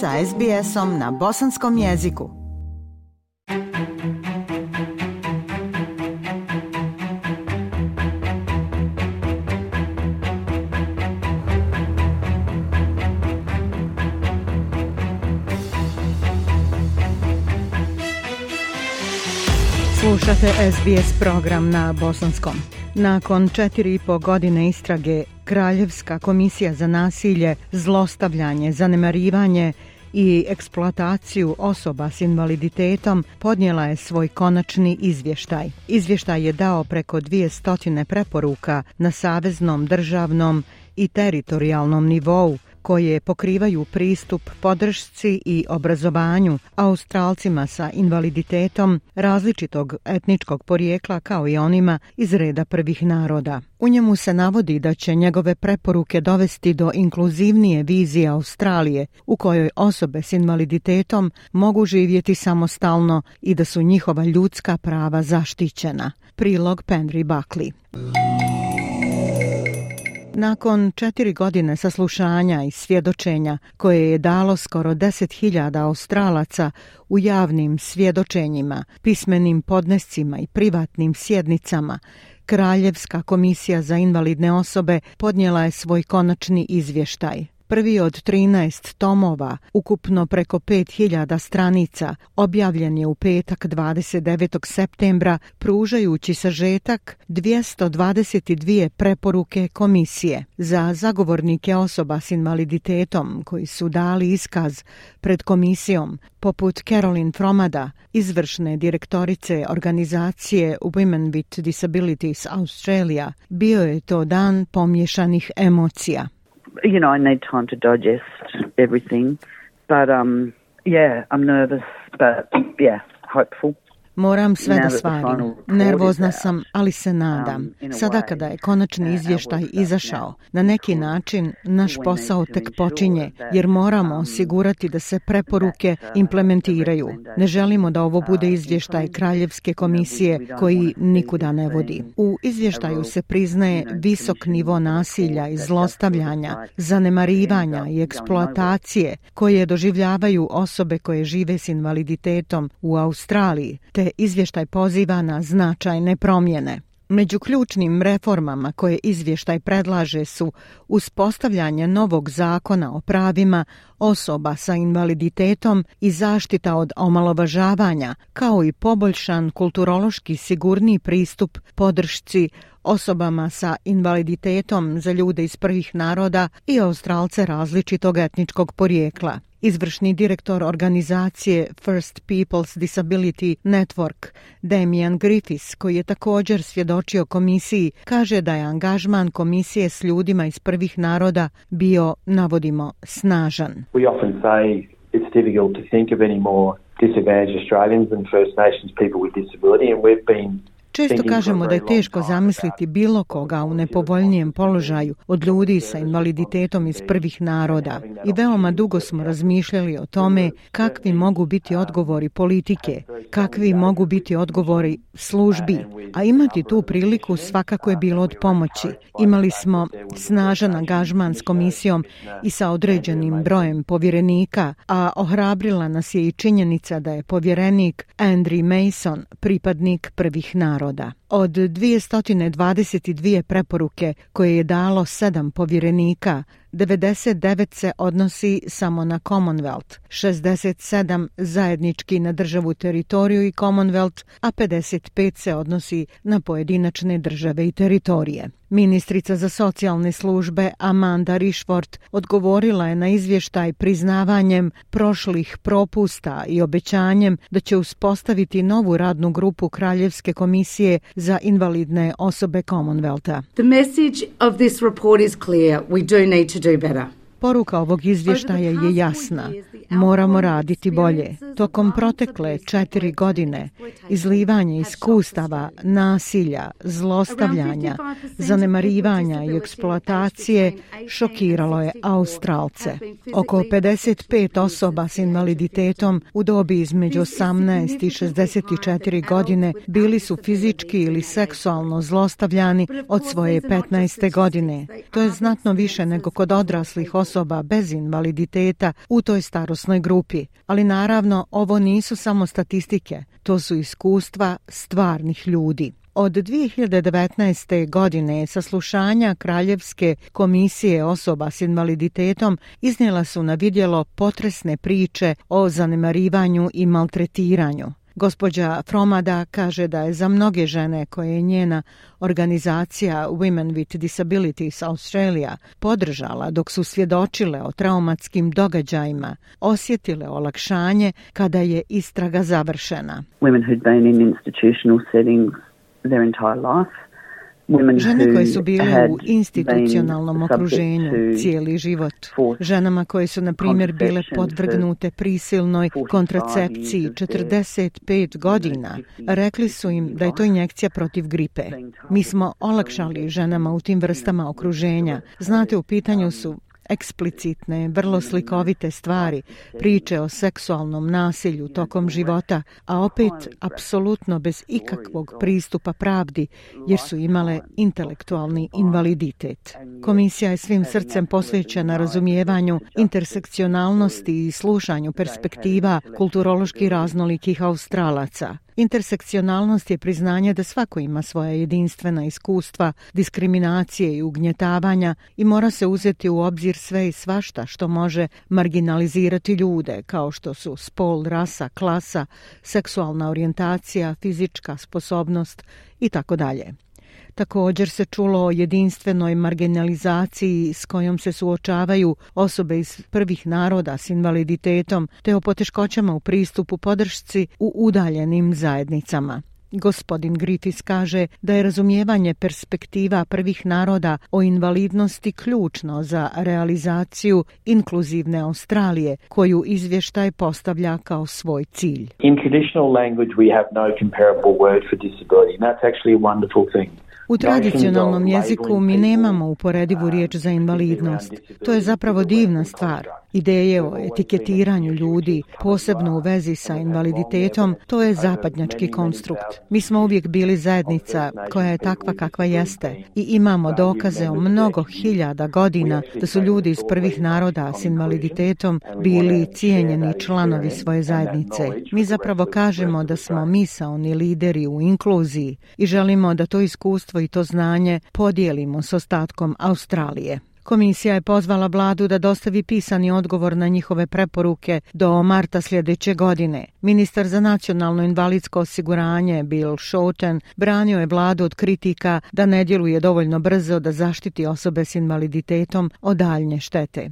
sa SBS-om na bosanskom jeziku. Slušate SBS program na bosanskom. Nakon četiri i po godine istrage, Kraljevska komisija za nasilje, zlostavljanje, zanemarivanje i eksploataciju osoba s invaliditetom podnijela je svoj konačni izvještaj. Izvještaj je dao preko dvije stotine preporuka na saveznom, državnom i teritorijalnom nivou, koje pokrivaju pristup podršci i obrazovanju Australcima sa invaliditetom različitog etničkog porijekla kao i onima iz reda prvih naroda. U njemu se navodi da će njegove preporuke dovesti do inkluzivnije vizije Australije u kojoj osobe s invaliditetom mogu živjeti samostalno i da su njihova ljudska prava zaštićena. Prilog Penry Buckley. Nakon četiri godine saslušanja i svjedočenja koje je dalo skoro 10.000 australaca u javnim svjedočenjima, pismenim podnescima i privatnim sjednicama, Kraljevska komisija za invalidne osobe podnijela je svoj konačni izvještaj prvi od 13 tomova, ukupno preko 5000 stranica, objavljen je u petak 29. septembra, pružajući sažetak 222 preporuke komisije. Za zagovornike osoba s invaliditetom koji su dali iskaz pred komisijom, poput Caroline Fromada, izvršne direktorice organizacije Women with Disabilities Australia, bio je to dan pomješanih emocija you know, I need time to digest everything. But um, yeah, I'm nervous, but yeah, hopeful. Moram sve da svarim. Nervozna sam, ali se nadam. Um, Sada kada je konačni izvještaj izašao, na neki način naš posao tek počinje, jer moramo um, osigurati da se preporuke uh, implementiraju. Ne želimo da ovo bude uh, izvještaj Kraljevske komisije koji nikuda ne vodi. U izvještaju se priznaje visok nivo nasilja i zlostavljanja, zanemarivanja i eksploatacije koje doživljavaju osobe koje žive s invaliditetom u Australiji, te izvještaj poziva na značajne promjene. Među ključnim reformama koje izvještaj predlaže su uspostavljanje novog zakona o pravima osoba sa invaliditetom i zaštita od omalovažavanja, kao i poboljšan kulturološki sigurni pristup podršci osobama sa invaliditetom za ljude iz prvih naroda i australce različitog etničkog porijekla. Izvršni direktor organizacije First People's Disability Network, Damian Griffiths, koji je također svjedočio komisiji, kaže da je angažman komisije s ljudima iz prvih naroda bio, navodimo, snažan. We often say it's difficult to think of any more disadvantaged Australians than First Nations people with disability and we've been Često kažemo da je teško zamisliti bilo koga u nepovoljnijem položaju od ljudi sa invaliditetom iz prvih naroda. I veoma dugo smo razmišljali o tome kakvi mogu biti odgovori politike, kakvi mogu biti odgovori službi, a imati tu priliku svakako je bilo od pomoći. Imali smo snažan angažman s komisijom i sa određenim brojem povjerenika, a ohrabrila nas je i činjenica da je povjerenik Andrew Mason pripadnik prvih naroda naroda. Od 222 preporuke koje je dalo sedam povjerenika, 99 se odnosi samo na Commonwealth, 67 zajednički na državu teritoriju i Commonwealth, a 55 se odnosi na pojedinačne države i teritorije. Ministrica za socijalne službe Amanda Rishford odgovorila je na izvještaj priznavanjem prošlih propusta i obećanjem da će uspostaviti novu radnu grupu Kraljevske komisije za invalidne osobe Commonwealtha. The message of this report is clear. We do need to do better. Poruka ovog izvještaja je jasna. Moramo raditi bolje. Tokom protekle četiri godine izlivanje iskustava, nasilja, zlostavljanja, zanemarivanja i eksploatacije šokiralo je Australce. Oko 55 osoba s invaliditetom u dobi između 18 i 64 godine bili su fizički ili seksualno zlostavljani od svoje 15. godine. To je znatno više nego kod odraslih osoba osoba bez invaliditeta u toj starosnoj grupi. Ali naravno, ovo nisu samo statistike, to su iskustva stvarnih ljudi. Od 2019. godine saslušanja Kraljevske komisije osoba s invaliditetom iznijela su na vidjelo potresne priče o zanemarivanju i maltretiranju. Gospođa Fromada kaže da je za mnoge žene koje je njena organizacija Women with Disabilities Australia podržala dok su svjedočile o traumatskim događajima, osjetile olakšanje kada je istraga završena. Women who'd been in institutional settings their entire life. Žene koje su bile u institucionalnom okruženju cijeli život. Ženama koje su, na primjer, bile podvrgnute prisilnoj kontracepciji 45 godina. Rekli su im da je to injekcija protiv gripe. Mi smo olakšali ženama u tim vrstama okruženja. Znate, u pitanju su eksplicitne, vrlo slikovite stvari, priče o seksualnom nasilju tokom života, a opet apsolutno bez ikakvog pristupa pravdi, jer su imale intelektualni invaliditet. Komisija je svim srcem posvećena razumijevanju intersekcionalnosti i slušanju perspektiva kulturološki raznolikih australaca. Intersekcionalnost je priznanje da svako ima svoja jedinstvena iskustva, diskriminacije i ugnjetavanja i mora se uzeti u obzir sve i svašta što može marginalizirati ljude, kao što su spol, rasa, klasa, seksualna orijentacija, fizička sposobnost i tako dalje. Također se čulo o jedinstvenoj marginalizaciji s kojom se suočavaju osobe iz prvih naroda s invaliditetom te o poteškoćama u pristupu podršci u udaljenim zajednicama. Gospodin Griffiths kaže da je razumijevanje perspektiva prvih naroda o invalidnosti ključno za realizaciju inkluzivne Australije, koju izvještaj postavlja kao svoj cilj. In traditional language we have no comparable word for disability and that's actually a wonderful thing. U tradicionalnom jeziku mi nemamo uporedivu riječ za invalidnost. To je zapravo divna stvar. Ideje o etiketiranju ljudi, posebno u vezi sa invaliditetom, to je zapadnjački konstrukt. Mi smo uvijek bili zajednica koja je takva kakva jeste i imamo dokaze o mnogo hiljada godina da su ljudi iz prvih naroda s invaliditetom bili cijenjeni članovi svoje zajednice. Mi zapravo kažemo da smo misaoni lideri u inkluziji i želimo da to iskustvo i to znanje podijelimo s ostatkom Australije. Komisija je pozvala vladu da dostavi pisani odgovor na njihove preporuke do marta sljedeće godine. Ministar za nacionalno invalidsko osiguranje Bill Shorten branio je vladu od kritika da ne djeluje dovoljno brzo da zaštiti osobe s invaliditetom od daljnje štete.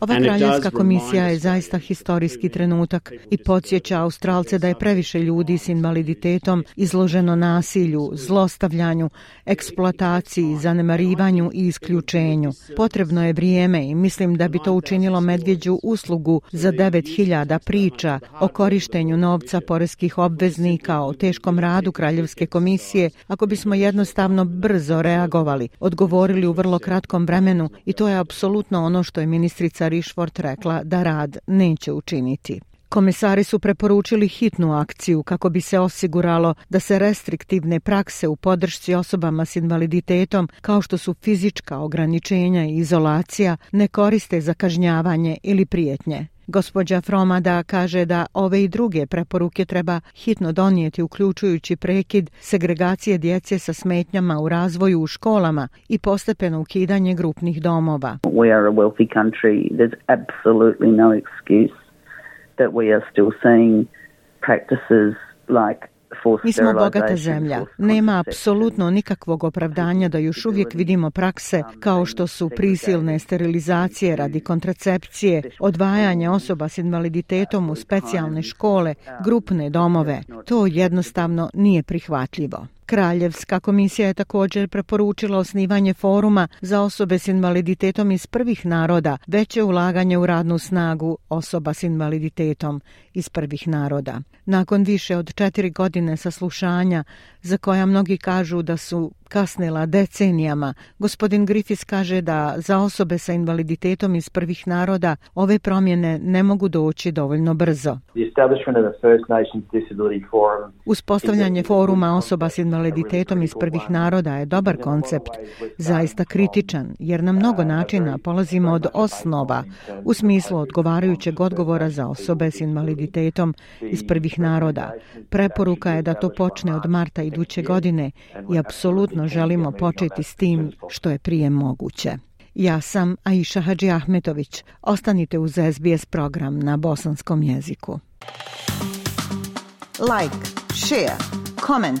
Ova kraljevska komisija je zaista historijski trenutak i podsjeća Australce da je previše ljudi s invaliditetom izloženo nasilju, zlostavljanju, eksploataciji, zanemarivanju i isključenju. Potrebno je vrijeme i mislim da bi to učinilo medvjeđu uslugu za 9000 priča o korištenju novca poreskih obveznika o teškom radu Kraljevske komisije ako bismo jednostavno brzo reagovali, odgovorili u vrlo kratkom vremenu i to je apsolutno ono što je ministrica Rišvort rekla da rad neće učiniti. Komesari su preporučili hitnu akciju kako bi se osiguralo da se restriktivne prakse u podršci osobama s invaliditetom, kao što su fizička ograničenja i izolacija, ne koriste za kažnjavanje ili prijetnje. Gospođa Fromada kaže da ove i druge preporuke treba hitno donijeti uključujući prekid segregacije djece sa smetnjama u razvoju u školama i postepeno ukidanje grupnih domova. We are a wealthy country. There's absolutely no excuse that we are still seeing practices like Mi smo bogata zemlja. Nema apsolutno nikakvog opravdanja da još uvijek vidimo prakse kao što su prisilne sterilizacije radi kontracepcije, odvajanje osoba s invaliditetom u specijalne škole, grupne domove. To jednostavno nije prihvatljivo. Kraljevska komisija je također preporučila osnivanje foruma za osobe s invaliditetom iz prvih naroda, veće ulaganje u radnu snagu osoba s invaliditetom iz prvih naroda. Nakon više od četiri godine saslušanja, za koja mnogi kažu da su kasnila decenijama, gospodin Griffiths kaže da za osobe sa invaliditetom iz prvih naroda ove promjene ne mogu doći dovoljno brzo. Uspostavljanje foruma osoba s invaliditetom invaliditetom iz prvih naroda je dobar koncept, zaista kritičan, jer na mnogo načina polazimo od osnova u smislu odgovarajućeg odgovora za osobe s invaliditetom iz prvih naroda. Preporuka je da to počne od marta iduće godine i apsolutno želimo početi s tim što je prije moguće. Ja sam Aisha Hadži Ahmetović. Ostanite uz SBS program na bosanskom jeziku. Like, share, comment.